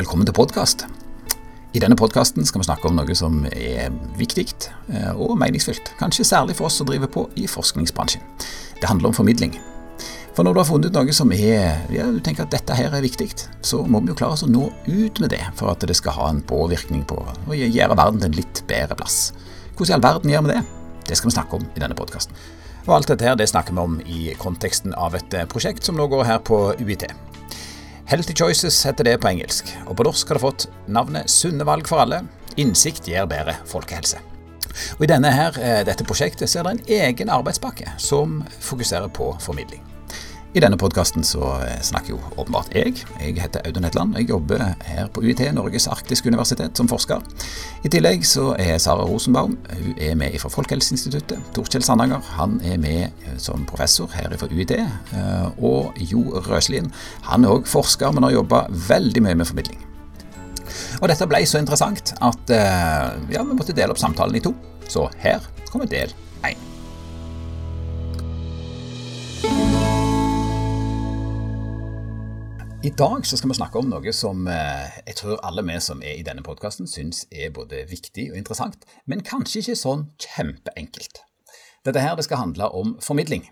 velkommen til podkast. I denne podkasten skal vi snakke om noe som er viktig eh, og meningsfylt. Kanskje særlig for oss som driver på i forskningsbransjen. Det handler om formidling. For når du har funnet noe som er, ja, du tenker at dette her er viktig, så må vi jo klare oss å nå ut med det for at det skal ha en påvirkning på å gjøre verden til en litt bedre plass. Hvordan i all verden gjør vi det? Det skal vi snakke om i denne podkasten. Og alt dette her det snakker vi om i konteksten av et eh, prosjekt som nå går her på UiT. Healthy Choices heter det på engelsk, og på norsk har det fått navnet Sunne valg for alle. Innsikt gir bedre folkehelse. Og I denne her, eh, dette prosjektet så er det en egen arbeidspakke som fokuserer på formidling. I denne podkasten så eh, snakker jo åpenbart jeg. Jeg heter Audun Hetland. Jeg jobber her på UiT, Norges arktiske universitet, som forsker. I tillegg så er Sara Rosenbaum hun er med fra Folkehelseinstituttet. Torkjell Sandanger han er med eh, som professor her fra UiT. Eh, og Jo Røslien han er òg forsker, men har jobba veldig mye med formidling. Og dette ble så interessant at ja, vi måtte dele opp samtalen i to. Så her kommer del én. I dag så skal vi snakke om noe som eh, jeg tror alle vi som er i denne podkasten syns er både viktig og interessant, men kanskje ikke sånn kjempeenkelt. Dette her det skal handle om formidling.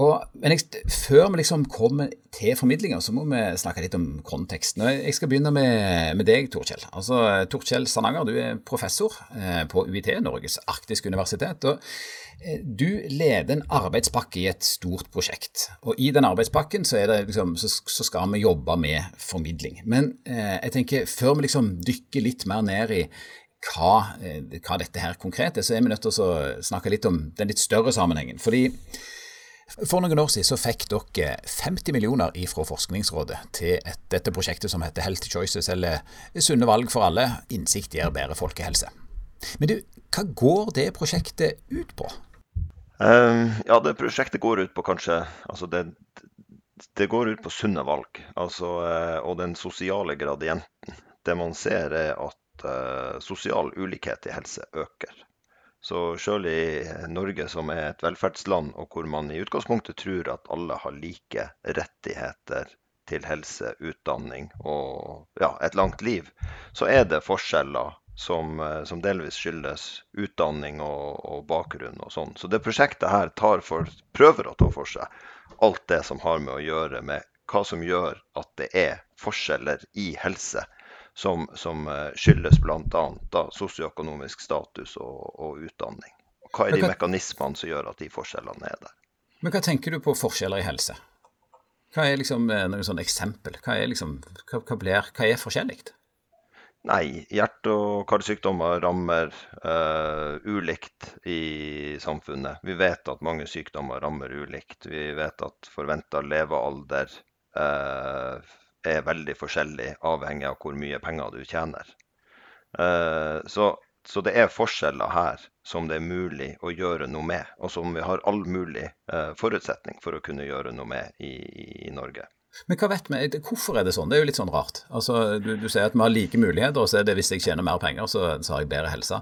Og, men jeg, før vi liksom kommer til formidlinga, så må vi snakke litt om konteksten. Jeg skal begynne med, med deg, Torkjell. Altså, Torkjell Sananger, du er professor eh, på UiT, Norges arktiske universitet. og eh, Du leder en arbeidspakke i et stort prosjekt. og I den arbeidspakken så, liksom, så, så skal vi jobbe med formidling. Men eh, jeg tenker, før vi liksom dykker litt mer ned i hva, eh, hva dette her konkret er, så er vi nødt til å snakke litt om den litt større sammenhengen. fordi for noen år siden så fikk dere 50 millioner fra Forskningsrådet til et, dette prosjektet som heter Health Choices, eller Sunne valg for alle. Innsikt gir bedre folkehelse. Men du, hva går det prosjektet ut på? Um, ja, det prosjektet går ut på kanskje altså det, det går ut på sunne valg. Altså, uh, og den sosiale gradienten. Det man ser er at uh, sosial ulikhet i helse øker. Så selv i Norge, som er et velferdsland, og hvor man i utgangspunktet tror at alle har like rettigheter til helse, utdanning og ja, et langt liv, så er det forskjeller som, som delvis skyldes utdanning og, og, bakgrunn og sånn. Så det prosjektet her for, prøver å ta for seg alt det som har med å gjøre med hva som gjør at det er forskjeller i helse som, som eh, skyldes bl.a. sosioøkonomisk status og, og, utdanning. Hva er de hva, mekanismene som gjør at de forskjellene er der? Men Hva tenker du på forskjeller i helse? Hva er liksom eh, noen sånne eksempel? Hva er, liksom, hva, hva, blir, hva er forskjellig? Nei, hjerte- og karsykdommer rammer uh, ulikt i samfunnet. Vi vet at mange sykdommer rammer ulikt. Vi vet at forventa levealder uh, er veldig forskjellig avhengig av hvor mye penger du tjener. Eh, så, så, det er forskjeller her som det er mulig å gjøre noe med, og som vi har all mulig eh, forutsetning for å kunne gjøre noe med i, i Norge. Men hva vet vi, hvorfor er det sånn? Det er jo litt sånn rart. Altså, du, du sier at vi har like muligheter, og så er det hvis jeg tjener mer penger, så, så har jeg bedre helse.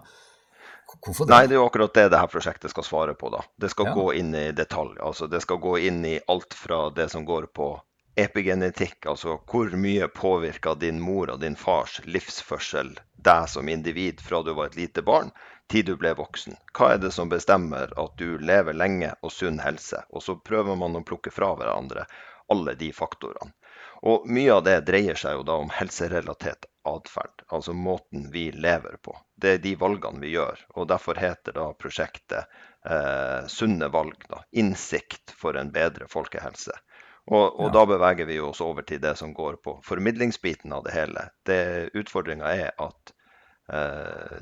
Det? Nei, det er jo akkurat det dette prosjektet skal svare på. da. Det skal ja. gå inn i detalj. altså Det skal gå inn i alt fra det som går på epigenetikk, altså hvor mye påvirka din mor og din fars livsførsel deg som individ fra du var et lite barn til du ble voksen? Hva er det som bestemmer at du lever lenge og sunn helse? Og så prøver man å plukke fra hverandre alle de faktorene. Og mye av det dreier seg jo da om helserelatert atferd, altså måten vi lever på. Det er de valgene vi gjør. Og derfor heter da prosjektet eh, Sunne valg. Da. Innsikt for en bedre folkehelse. Og, og ja. da beveger vi oss over til det som går på formidlingsbiten av det hele. Det Utfordringa er at eh,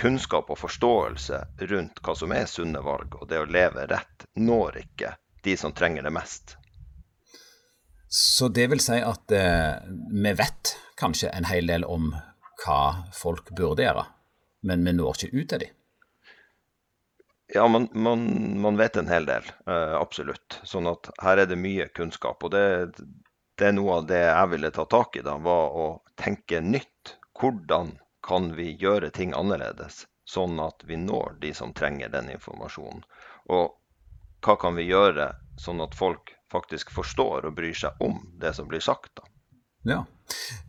kunnskap og forståelse rundt hva som er sunne valg, og det å leve rett, når ikke de som trenger det mest. Så det vil si at eh, vi vet kanskje en hel del om hva folk burde gjøre, men vi når ikke ut til dem? Ja, man, man, man, vet en hel del, uh, absolutt. Sånn at her er det mye kunnskap. Og det, det, er noe av det jeg ville ta tak i, da, var å tenke nytt. Hvordan kan vi gjøre ting annerledes, sånn at vi når de som trenger den informasjonen? Og hva kan vi gjøre sånn at folk faktisk forstår og bryr seg om det som blir sagt? da? Ja,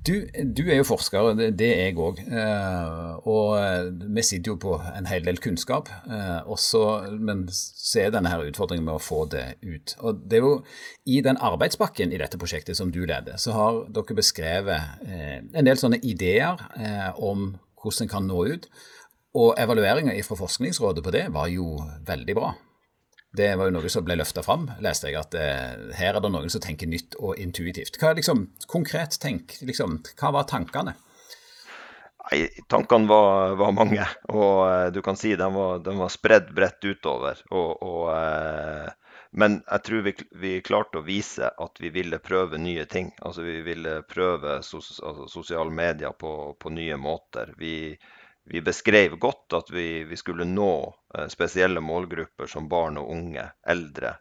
Du, du, er jo forsker, det er jeg òg. Eh, og vi sitter jo på en hel del kunnskap. Eh, også, men så er denne her utfordringen med å få det ut. Og det er jo I den arbeidspakken i dette prosjektet som du leder, så har dere beskrevet eh, en del sånne ideer om hvordan en kan nå ut. Og evalueringa fra Forskningsrådet på det var jo veldig bra. Det var jo noe som ble løfta fram, leste jeg, at eh, her er det noen som tenker nytt og intuitivt. Hva liksom, Konkret tenk, liksom, hva var tankene? Nei, Tankene var, var, mange, og eh, du kan si de var, de var spredd bredt utover. Og, og, eh, men jeg tror vi, vi, klarte å vise at vi ville prøve nye ting. Altså Vi ville prøve sos, altså, sosiale medier på, på nye måter. Vi, vi beskrev godt at vi, vi, skulle nå spesielle målgrupper som barn og unge, eldre.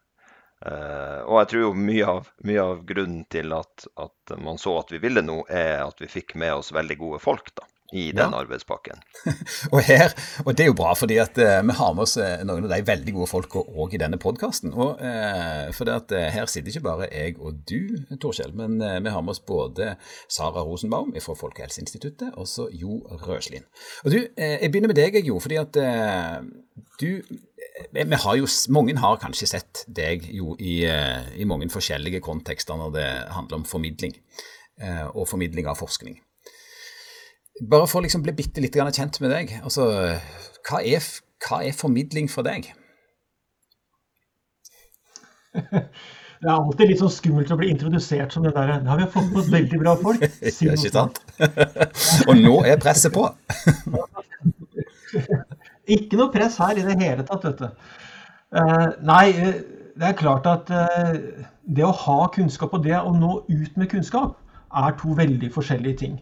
Eh, og jeg tror jo mye av, mye av grunnen til at, at, man så at vi ville noe, er at vi fikk med oss veldig gode folk. da i den ja. arbeidspakken. og, her, og det er jo bra, fordi at uh, vi har med oss uh, noen av de veldig gode folka òg i denne podkasten. Uh, for at, her sitter ikke bare jeg og du, Torkjell, men vi har med oss både Sara Rosenbaum fra Folkehelseinstituttet og så Jo Røslin. Og du, jeg begynner med deg, Jo, fordi at du vi har jo, Mange har kanskje sett deg jo i, i mange forskjellige kontekster når det handler om formidling, og formidling av forskning. Bare for å liksom bli bitte litt kjent med deg. Altså, hva er, hva er formidling for deg? Det er alltid litt sånn skummelt å bli introdusert som det der Ja, vi har fått med oss veldig bra folk. Si ja, ikke sant? Og nå er presset på. ikke noe press her i det hele tatt, vet du. Uh, nei, eh, det er klart at uh, det å ha kunnskap og det å nå ut med kunnskap er to veldig forskjellige ting.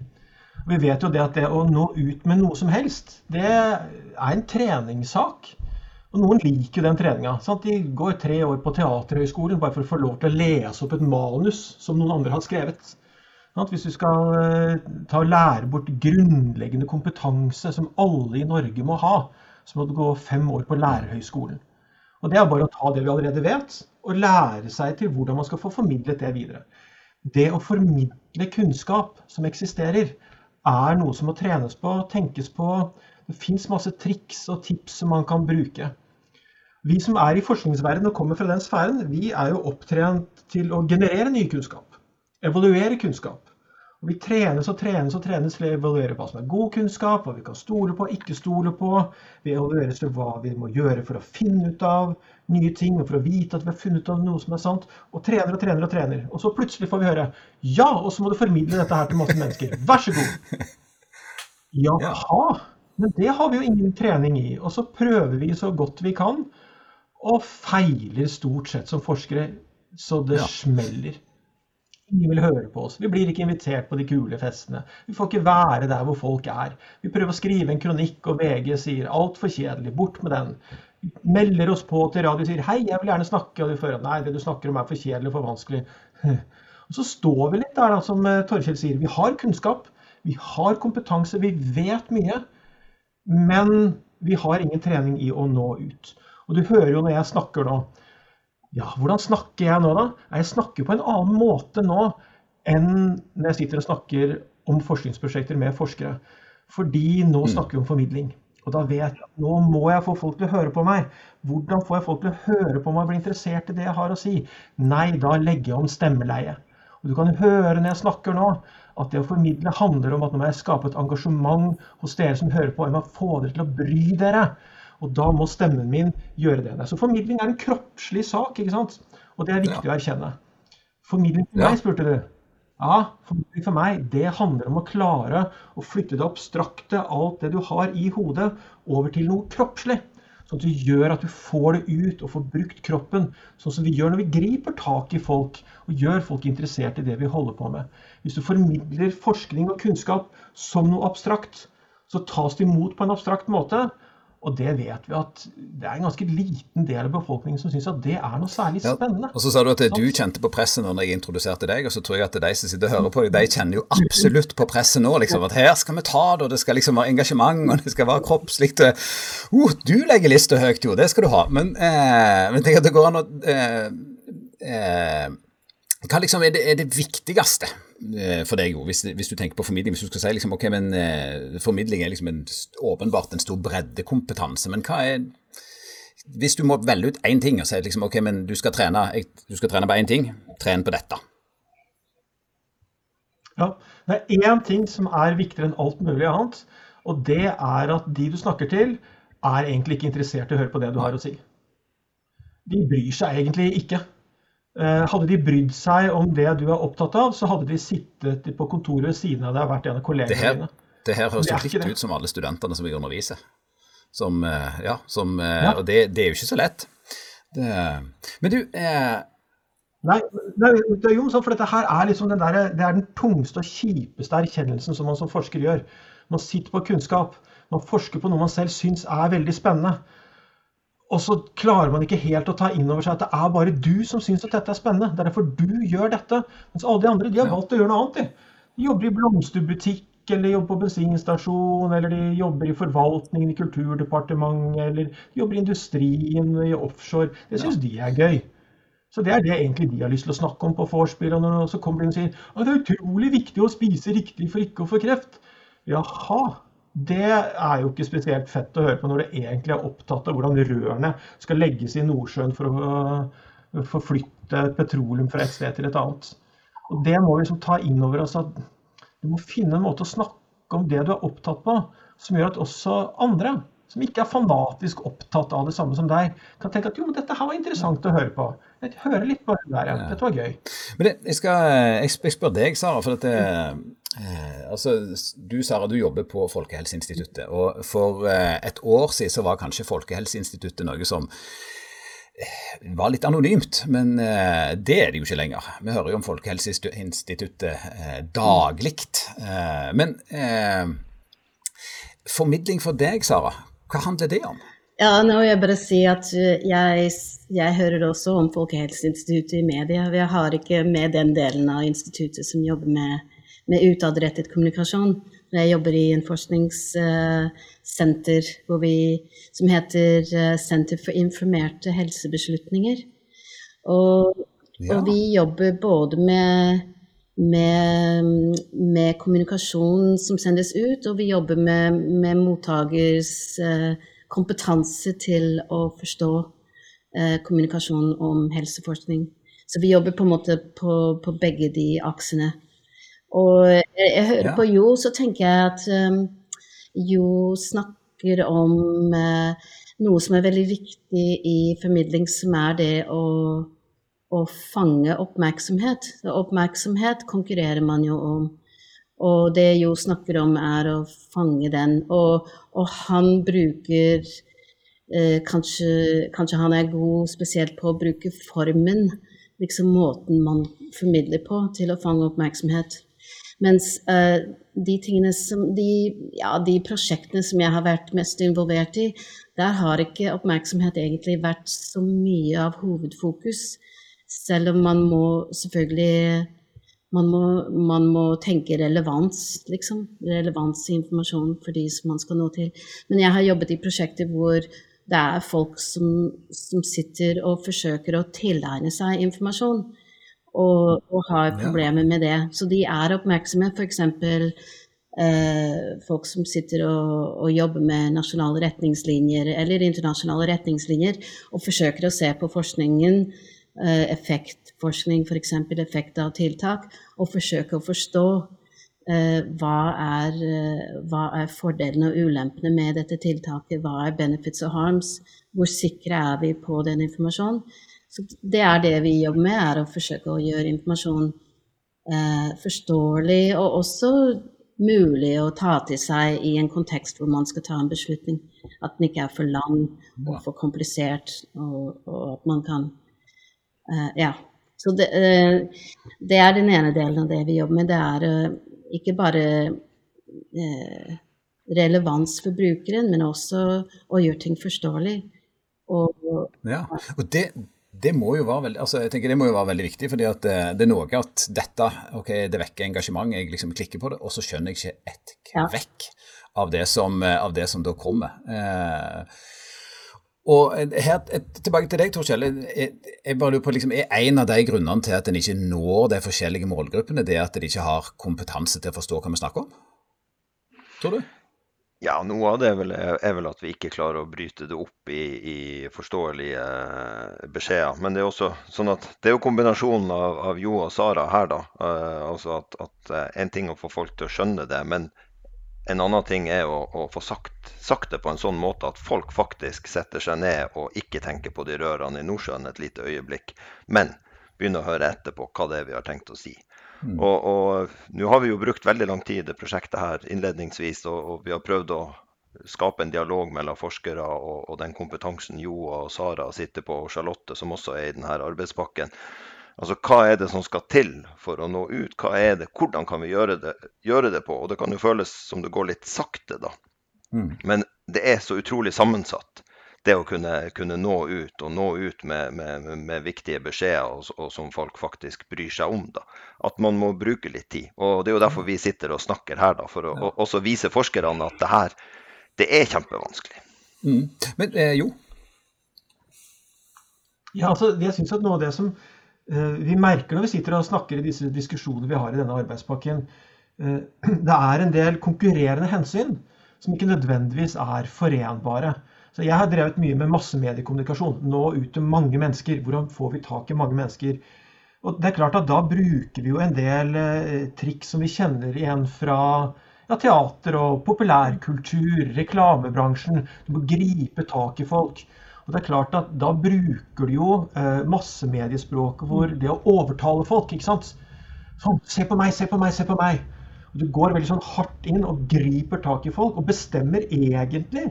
Vi vet jo det at det å nå ut med noe som helst, det er en treningssak. Og noen liker jo den treninga. De går tre år på Teaterhøgskolen bare for å få lov til å lese opp et manus som noen andre har skrevet. Hvis du skal eh, ta og lære bort grunnleggende kompetanse som alle i Norge må ha, så må du gå fem år på lærerhøgskolen. Og Det er bare å ta det vi allerede vet, og lære seg til hvordan man skal få formidlet det videre. Det å formidle kunnskap som eksisterer, er noe som må trenes på, tenkes på. Det fins masse triks og tips som man kan bruke. Vi som er i forskningsverdenen og kommer fra den sfæren, vi er jo opptrent til å generere ny kunnskap. Evaluere kunnskap. Og Vi trenes og trenes og trenes til å evaluere hva som er god kunnskap, hva vi kan stole på, ikke stole på. Vi evalueres til hva vi må gjøre for å finne ut av nye ting, og for å vite at vi har funnet ut av noe som er sant. Og trener og trener og trener. Og så plutselig får vi høre ja, og så må du formidle dette her til masse mennesker. Vær så god. Jaha. Men det har vi jo ingen trening i. Og så prøver vi så godt vi kan, og feiler stort sett som forskere så det ja. smeller. Ingen vil høre på oss. Vi blir ikke invitert på de kule festene. Vi får ikke være der hvor folk er. Vi prøver å skrive en kronikk, og VG sier 'altfor kjedelig', bort med den. Vi melder oss på til radio og sier 'hei, jeg vil gjerne snakke', og du fører 'nei, det du snakker om er for kjedelig og for vanskelig'. Og så står vi litt der, da, som eh, Torkjell sier. Vi har kunnskap, vi har kompetanse, vi vet mye. Men vi har ingen trening i å nå ut. Og du hører jo når jeg snakker nå ja, hvordan snakker jeg nå, da? Jeg snakker på en annen måte nå enn når jeg sitter og snakker om forskningsprosjekter med forskere. Fordi nå mm. snakker vi om formidling. Og da vet jeg at nå må jeg få folk til å høre på meg. Hvordan får jeg folk til å høre på meg og bli interessert i det jeg har å si? Nei, da legger jeg om stemmeleie. Og du kan høre når jeg snakker nå, at det å formidle handler om at nå må jeg skape et engasjement hos dere som hører på. Jeg må få dere til å bry dere. Og da må stemmen min gjøre det. Så formidling er en kroppslig sak, ikke sant? Og det er viktig ja. å erkjenne. Formidling for meg, spurte du. Ja, formidling for meg, det handler om å klare å flytte det abstrakte, alt det du har i hodet, over til noe kroppslig. Sånn at du gjør at du får det ut og får brukt kroppen. Sånn som vi gjør når vi griper tak i folk og gjør folk interessert i det vi holder på med. Hvis du formidler forskning og kunnskap som noe abstrakt, så tas det imot på en abstrakt måte. Og det vet vi at det er en ganske liten del av befolkningen som syns at det er noe særlig spennende. Ja, og så sa du at du kjente på presset når jeg introduserte deg, og så tror jeg at de som sitter og hører på deg, de kjenner jo absolutt på presset nå. liksom, At her skal vi ta det, og det skal liksom være engasjement, og det skal være kroppslig. Uh, du legger lista høyt, jo, det skal du ha. Men, eh, men at det går an å eh, eh, Hva liksom er det, er det viktigste for deg, hvis, hvis, du tenker på formidling, hvis du skal si liksom, ok, men eh, formidling er liksom en, åpenbart en stor breddekompetanse, men hva er Hvis du må velge ut én ting og si liksom, ok, men du skal trene, du skal trene på én ting, tren på dette. Ja, Det er én ting som er viktigere enn alt mulig annet, og det er at de du snakker til, er egentlig ikke interessert i å høre på det du har å si. De bryr seg egentlig ikke. Eh, hadde de brydd seg om det du er opptatt av, så hadde de sittet på kontoret ved siden av deg og vært en av kollegene dine. Det her høres jo litt ut som alle studentene som jeg underviser. Som, eh, ja, som, eh, ja. Og det, det, er jo ikke så lett. Det, men du eh... Nei, nei, det er jo sånn, for dette her er liksom den der, det er den tungste og kjipeste erkjennelsen som man som forsker gjør. Man sitter på kunnskap. Man forsker på noe man selv syns er veldig spennende. Og så klarer man ikke helt å ta inn over seg at det er bare du som syns at dette er spennende. Det er derfor du gjør dette. Mens alle de andre de har valgt å gjøre noe annet. De, de jobber i blomsterbutikk, eller de jobber på bensinstasjon, eller de jobber i forvaltningen i Kulturdepartementet, eller de jobber i industrien, i offshore. Det syns de er gøy. Så det er det egentlig de har lyst til å snakke om på vorspiel. Og så kommer de og sier at det er utrolig viktig å spise riktig for ikke å få kreft. Jaha. Det er jo ikke spesielt fett å høre på når du egentlig er opptatt av hvordan rørene skal legges i Nordsjøen for å forflytte petroleum fra et sted til et annet. Og Det må vi liksom ta inn over oss at du må finne en måte å snakke om det du er opptatt på, som gjør at også andre, som ikke er fanatisk opptatt av det samme som deg, kan tenke at jo, dette her var interessant å høre på. Jeg hører litt på det der, ja. Dette var gøy. Men det, jeg, skal, jeg spør deg, Sara, for dette Eh, altså, Du Sara, du jobber på Folkehelseinstituttet. og For eh, et år siden så var kanskje Folkehelseinstituttet noe som eh, var litt anonymt, men eh, det er det jo ikke lenger. Vi hører jo om Folkehelseinstituttet eh, daglig. Eh, men formidling for deg, Sara, hva handler det om? Ja, nå vil jeg bare si at jeg, jeg hører også om Folkehelseinstituttet i media. Vi har ikke med den delen av instituttet som jobber med med utadrettet kommunikasjon. Jeg jobber i en forskningssenter som heter Senter for informerte helsebeslutninger. Og, ja. og vi jobber både med, med, med, kommunikasjon som sendes ut, og vi jobber med, med mottakers uh, kompetanse til å forstå kommunikasjon om helseforskning. Så vi jobber på en måte på, på begge de aksene. Og jeg, jeg hører ja. på Jo, så tenker jeg at um, Jo snakker om uh, noe som er veldig viktig i formidling, som er det å, å fange oppmerksomhet. oppmerksomhet konkurrerer man jo om. Og det Jo snakker om, er å fange den. Og, og han bruker eh, kanskje, kanskje, han er god spesielt på å bruke formen, liksom måten man formidler på, til å fange oppmerksomhet. Mens uh, de som de, ja, de prosjektene som jeg har vært mest involvert i, der har ikke oppmerksomhet egentlig vært så mye av hovedfokus. Selv om man må selvfølgelig man må, man må tenke relevans, liksom. Relevans i informasjon for de som man skal nå til. Men jeg har jobbet i prosjekter hvor det er folk som, som sitter og forsøker å tilegne seg informasjon og, og har problemer med det. Så de er oppmerksomme. F.eks. Eh, folk som sitter og, og, jobber med nasjonale retningslinjer eller internasjonale retningslinjer, og forsøker å se på forskningen, eh, effektforskning f.eks., effekt av tiltak, og forsøke å forstå eh, hva, er, eh, hva er fordelene og ulempene med dette tiltaket, hva er benefits og harms, hvor sikre er vi på den informasjonen. Så det er det vi jobber med, er å forsøke å gjøre informasjon eh, forståelig og også mulig å ta til seg i en kontekst hvor man skal ta en beslutning. At den ikke er for lang og for komplisert, og, og at man kan eh, Ja. Så det, eh, det, er den ene delen av det vi jobber med. Det er eh, ikke bare eh, relevans for brukeren, men også å gjøre ting forståelig. Og, ja, og det, det må jo være veldig, altså jeg tenker det må jo være veldig viktig, fordi at det, eh, er noe at dette ok, det vekker engasjement, jeg liksom klikker på det, og så skjønner jeg ikke et kvekk ja. av, det som, eh, av det som da kommer. Eh, Og her, Tilbake til deg, Tor Kjell. Jeg, jeg bare lurer på, liksom, Er en av de grunnene til at en ikke når de forskjellige målgruppene, det at de ikke har kompetanse til å forstå hva vi snakker om? Tror du? Ja, noe av det er vel, er vel, at vi ikke klarer å bryte det opp i, i forståelige beskjeder. Men det er også sånn at det er jo kombinasjonen av, av Jo og Sara her, da. Uh, altså at, at uh, En ting er å få folk til å skjønne det, men en annen ting er å, å få sagt, sagt, det på en sånn måte at folk faktisk setter seg ned og ikke tenker på de rørene i Nordsjøen et lite øyeblikk, men begynner å høre etter på hva det er vi har tenkt å si. Mm. Og, nå har vi jo brukt veldig lang tid i det prosjektet her innledningsvis, og, og, vi har prøvd å skape en dialog mellom forskere og, og den kompetansen Jo og Sara sitter på, og Charlotte, som også er i denne arbeidspakken. Altså, Hva er det som skal til for å nå ut? Hva er det, Hvordan kan vi gjøre det, gjøre det på? Og Det kan jo føles som det går litt sakte, da. Mm. Men det er så utrolig sammensatt. Det å kunne, kunne nå ut, og nå ut med, med, med viktige beskjeder og, og, som folk faktisk bryr seg om. da. At man må bruke litt tid. Og Det er jo derfor vi sitter og snakker her, da, for å ja. også vise forskerne at det her det er kjempevanskelig. Mm. Men eh, jo? Ja, altså, jeg synes at noe av det som Eh, vi merker når vi sitter og snakker i disse diskusjonene vi har i denne arbeidspakken, eh, det er en del konkurrerende hensyn som ikke nødvendigvis er forenbare. Så jeg har drevet mye med massemediekommunikasjon. Nå ut til mange mennesker. Hvordan får vi tak i mange mennesker? Og det er klart at Da bruker vi jo en del eh, triks som vi kjenner igjen fra ja, teater og populærkultur, reklamebransjen. Du må gripe tak i folk. Og det er klart at Da bruker du jo eh, massemediespråket hvor det å overtale folk. ikke sant? Sånn, se på meg, se på meg, se på meg. Og Du går veldig sånn hardt inn og griper tak i folk og bestemmer egentlig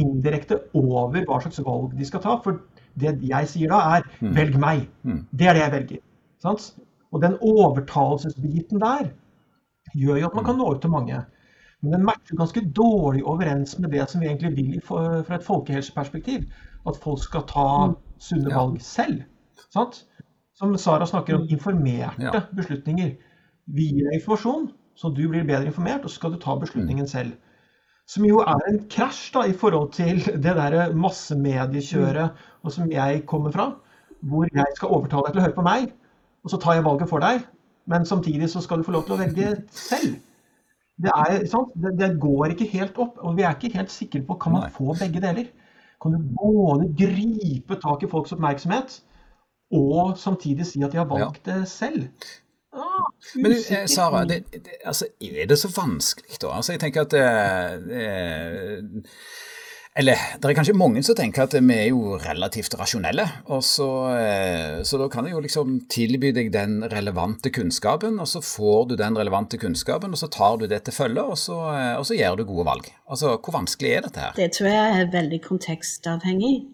indirekte over hva slags valg de skal ta. For det jeg sier da, er mm. 'velg meg'. Mm. Det er det jeg velger. Sant? Og den overtalelsesbiten der gjør jo at man kan nå ut til mange. Men den matcher ganske dårlig overens med det som vi egentlig vil fra et folkehelseperspektiv at folk skal ta mm. sunne valg selv. Sant? Som Sara snakker om, mm. informerte beslutninger. Vi gir deg informasjon, så du blir bedre informert, og så skal du ta beslutningen mm. selv. Som jo er en krasj da, i forhold til det der massemediekjøret og som jeg kommer fra. Hvor jeg skal overtale deg til å høre på meg, og så tar jeg valget for deg. Men samtidig så skal du få lov til å velge selv. Det, er, det, det går ikke helt opp. Og vi er ikke helt sikre på kan man få begge deler kan du både gripe tak i folks oppmerksomhet og samtidig si at de har valgt det selv. Ah, Men du, eh, Sara, det, det, altså, er det så vanskelig, da? Altså, jeg tenker at det, eh, eller det er kanskje mange som tenker at vi er jo relativt rasjonelle. og så, eh, så da kan jeg jo liksom tilby deg den relevante kunnskapen, og så får du den relevante kunnskapen, og så tar du det til følge, og så, eh, og så gjør du gode valg. Altså, Hvor vanskelig er dette her? Det tror jeg er veldig kontekstavhengig.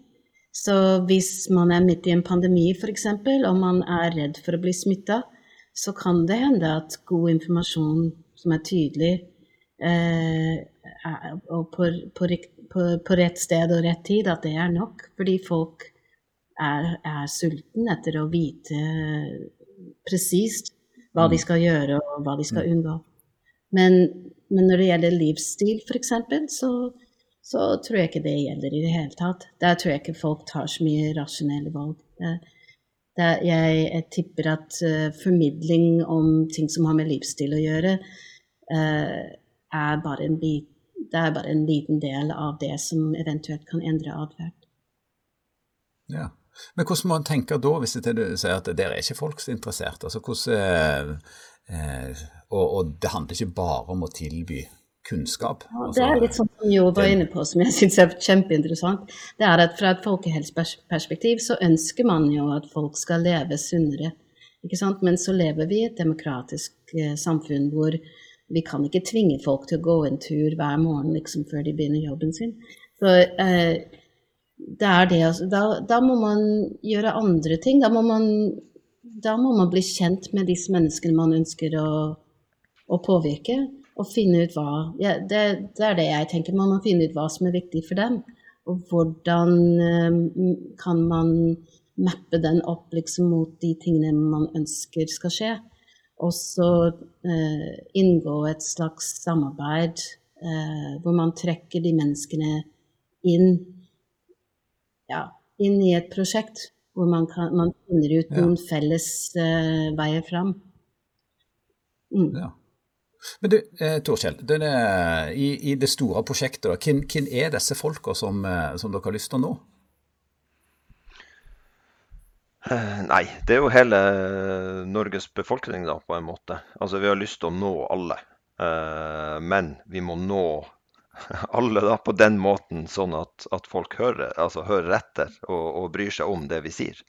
Så hvis man er midt i en pandemi f.eks., og man er redd for å bli smitta, så kan det hende at god informasjon som er tydelig, eh, og på, på, på, på, rett sted og rett tid, at det er nok. Fordi folk er, er sulten etter å vite presist hva de mm. skal gjøre, og hva de skal mm. unngå. Men, men når det gjelder livsstil, f.eks., så, så tror jeg ikke det gjelder i det hele tatt. Der tror jeg ikke folk tar så mye rasjonelle valg. Det, jeg, jeg, tipper at uh, formidling om ting som har med livsstil å gjøre, uh, er bare en bit det er bare en liten del av det som eventuelt kan endre atferd. Ja. Men hvordan må en tenke da, hvis du sier at der er ikke folk så interessert? Altså, hvordan, eh, eh, og, og, det handler ikke bare om å tilby kunnskap? Ja, det er litt sånn som Jo var inne på, som jeg syns er kjempeinteressant. Det er at Fra et folkehelseperspektiv så ønsker man jo at folk skal leve sunnere. ikke sant? Men så lever vi i et demokratisk eh, samfunn hvor vi kan ikke tvinge folk til å gå en tur hver morgen liksom, før de begynner jobben sin. Så eh, det er det altså. Da, da, må man gjøre andre ting. Da må man, da må man bli kjent med disse menneskene man ønsker å, å påvirke, og finne ut hva ja, det, det, er det jeg tenker. Man må finne ut hva som er viktig for dem. Og hvordan eh, kan man mappe den opp liksom, mot de tingene man ønsker skal skje og så eh, inngå et slags samarbeid eh, hvor man trekker de menneskene inn ja, inn i et prosjekt hvor man, kan, man finner ut noen felles uh, veier fram. Mm. Ja. Men du, eh, Torkjell, i, i, det store prosjektet, hvem, hvem er disse folka som, eh, som, dere har lyst til å nå? Eh, nei, det er jo hele Norges befolkning, da, på en måte. Altså, Vi har lyst til å nå alle. Eh, men vi må nå alle da på den måten, sånn at, at folk hører, altså, hører etter og, og, bryr seg om det vi sier.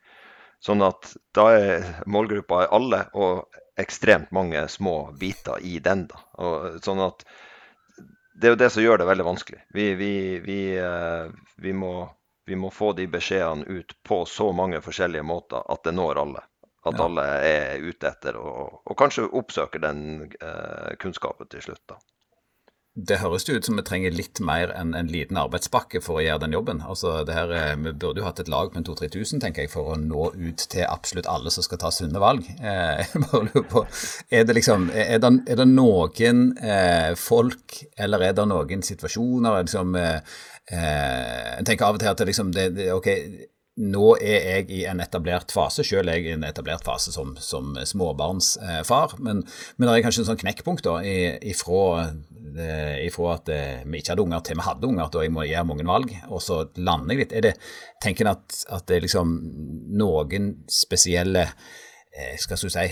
Sånn at da er målgruppa alle og ekstremt mange små biter i den. da. Og, sånn at Det er jo det som gjør det veldig vanskelig. Vi, vi, vi, eh, vi må, må, få de beskjedene ut på så mange forskjellige måter at det når alle. At alle er ute etter og, og kanskje oppsøker den eh, kunnskapen til slutt. da det høres jo ut som vi trenger litt mer enn en liten arbeidspakke for å gjøre den jobben. Altså, det her, eh, Vi burde jo hatt et lag på 2000-3000 tenker jeg, for å nå ut til absolutt alle som skal ta sunne valg. Eh, jeg bare lurer på, Er det, liksom, er det, er det noen eh, folk eller er det noen situasjoner liksom, eh, eh Jeg tenker av og til at det, liksom, det, det, ok, nå er jeg i en etablert fase, selv er jeg i en etablert fase som, som småbarnsfar, men, men det er kanskje en sånn knekkpunkt da, ifra, ifra at eh, vi ikke hadde unger til vi hadde unger, at jeg må gjøre mange valg, og så lander jeg litt. Er det, tenker en at, at det er liksom noen spesielle eh, skal du si,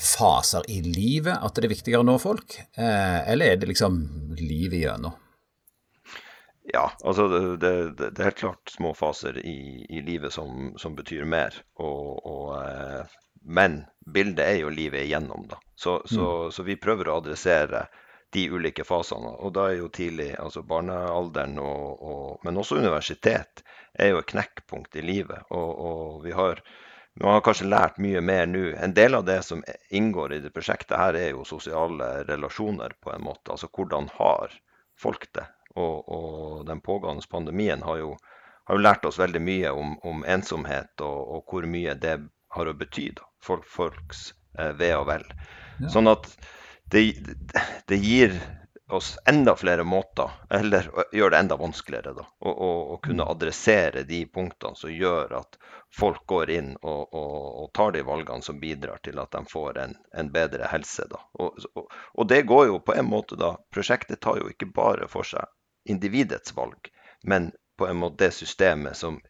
faser i livet at det er viktigere å nå folk, eh, eller er det liksom livet gjennom? Ja, altså det, det, det, er helt klart små faser i, i livet som, som, betyr mer. Og, og, eh, men bildet er jo livet igjennom, da. Så, mm. så, så, vi prøver å adressere de ulike fasene. Og da er jo tidlig, altså barnealderen, og, og, men også universitet, er jo et knekkpunkt i livet. Og, vi har man har kanskje lært mye mer nå. En del av det som inngår i det prosjektet her, er jo sosiale relasjoner, på en måte. Altså hvordan har folk det? Og, og den pågående pandemien har jo, har jo, lært oss veldig mye om, om ensomhet og, og, hvor mye det har å bety for folks eh, ve og vel. Ja. Sånn at det, det, gir oss enda flere måter, eller gjør det enda vanskeligere, da, å, å, å kunne mm. adressere de punktene som gjør at folk går inn og, og, og, tar de valgene som bidrar til at de får en, en bedre helse. Da. Og, og, det går jo på en måte da Prosjektet tar jo ikke bare for seg individets valg, men på en måte det systemet som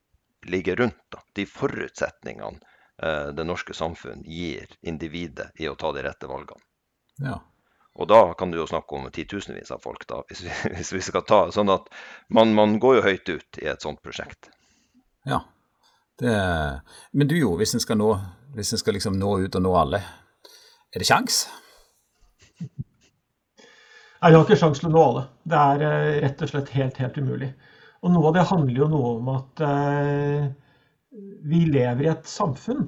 ligger rundt. Da. De forutsetningene eh, det norske samfunn gir individet i å ta de rette valgene. Ja. Og da kan du jo snakke om titusenvis av folk, da, hvis vi, hvis vi skal ta sånn at man, man, går jo høyt ut i et sånt prosjekt. Ja. Det, men du jo, hvis en skal, nå, hvis en skal liksom nå ut og nå alle, er det sjans? Nei, Vi har ikke sjanse til å nå alle. Det er eh, rett og slett helt, helt umulig. Og noe av det handler jo noe om at eh, vi lever i et samfunn.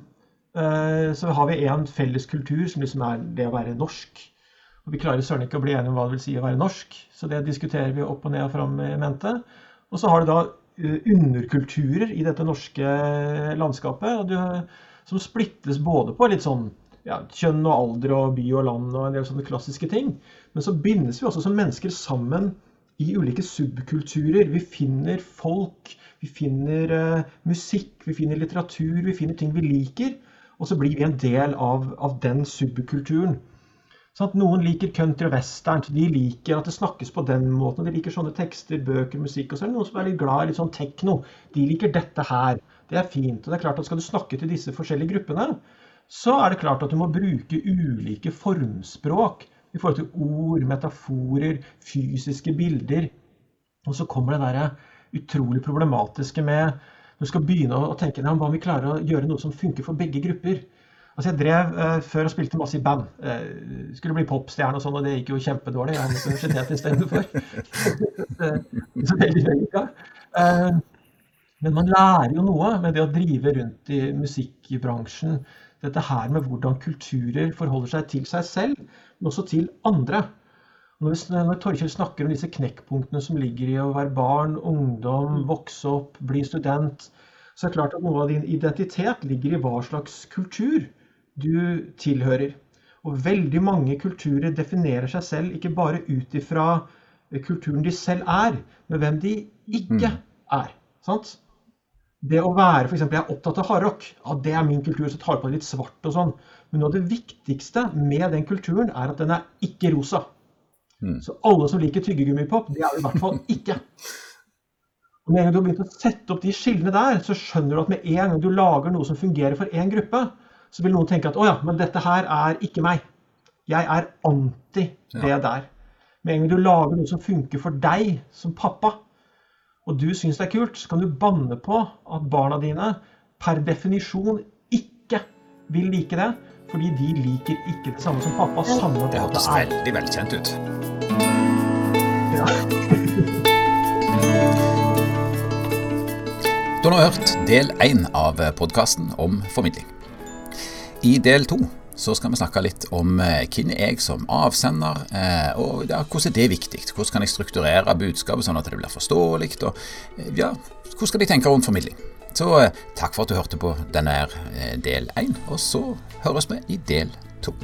Eh, så har vi en felles kultur som liksom er det å være norsk. Og vi klarer søren ikke å bli enige om hva det vil si å være norsk, så det diskuterer vi opp og ned og fram i mente. Og så har du da uh, underkulturer i dette norske landskapet, du, som splittes både på litt sånn ja, kjønn og alder og by og land og en del sånne klassiske ting. Men så bindes vi også som mennesker sammen i ulike subkulturer. Vi finner folk, vi finner uh, musikk, vi finner litteratur, vi finner ting vi liker. Og så blir vi en del av, av den subkulturen. Sånn Noen liker country og western. De liker at det snakkes på den måten. De liker sånne tekster, bøker, musikk. Og så er det noen som er litt glad i litt sånn tekno. De liker dette her. Det er fint. og det er klart at Skal du snakke til disse forskjellige gruppene, så er det klart at du må bruke ulike formspråk i forhold til ord, metaforer, fysiske bilder. Og så kommer det der utrolig problematiske med du skal begynne å tenke deg om vi klarer å gjøre noe som funker for begge grupper. Altså Jeg drev uh, før og spilte masse i band. Uh, skulle bli popstjerne og sånn, og det gikk jo kjempedårlig. Jeg havnet på universitetet istedenfor. Uh, men man lærer jo noe med det å drive rundt i musikkbransjen dette her med hvordan kulturer forholder seg til seg selv, men også til andre. Når, når Torkjell snakker om disse knekkpunktene som ligger i å være barn, ungdom, vokse opp, bli student, så er det klart at noe av din identitet ligger i hva slags kultur du tilhører. Og veldig mange kulturer definerer seg selv ikke bare ut ifra kulturen de selv er, men hvem de ikke mm. er. Sant? det å være f.eks. jeg er opptatt av hardrock, ja, det er min kultur, så tar på litt svart og sånn. Men noe av det viktigste med den kulturen er at den er ikke rosa. Mm. Så alle som liker tyggegummipop, det er det i hvert fall ikke. Og med en gang du har begynt å sette opp de skillene der, så skjønner du at med en gang du lager noe som fungerer for én gruppe, så vil noen tenke at å ja, men dette her er ikke meg. Jeg er anti det ja. der. Med en gang du lager noe som funker for deg som pappa, og du syns det er kult, så kan du banne på at barna dine per definisjon ikke vil like det. Fordi de liker ikke det samme som pappa. Samme det hørtes veldig velkjent ut. Ja. Du har nå hørt del én av podkasten om formidling. I del to så skal vi snakke litt om eh, hvem er jeg som avsender, eh, og ja, hvordan er det viktig. Hvordan kan jeg strukturere budskapet sånn at det blir forståelig, og eh, ja, hvordan skal de tenke rundt formidling. Så takk for at du hørte på denne del én, og så høres vi i del to.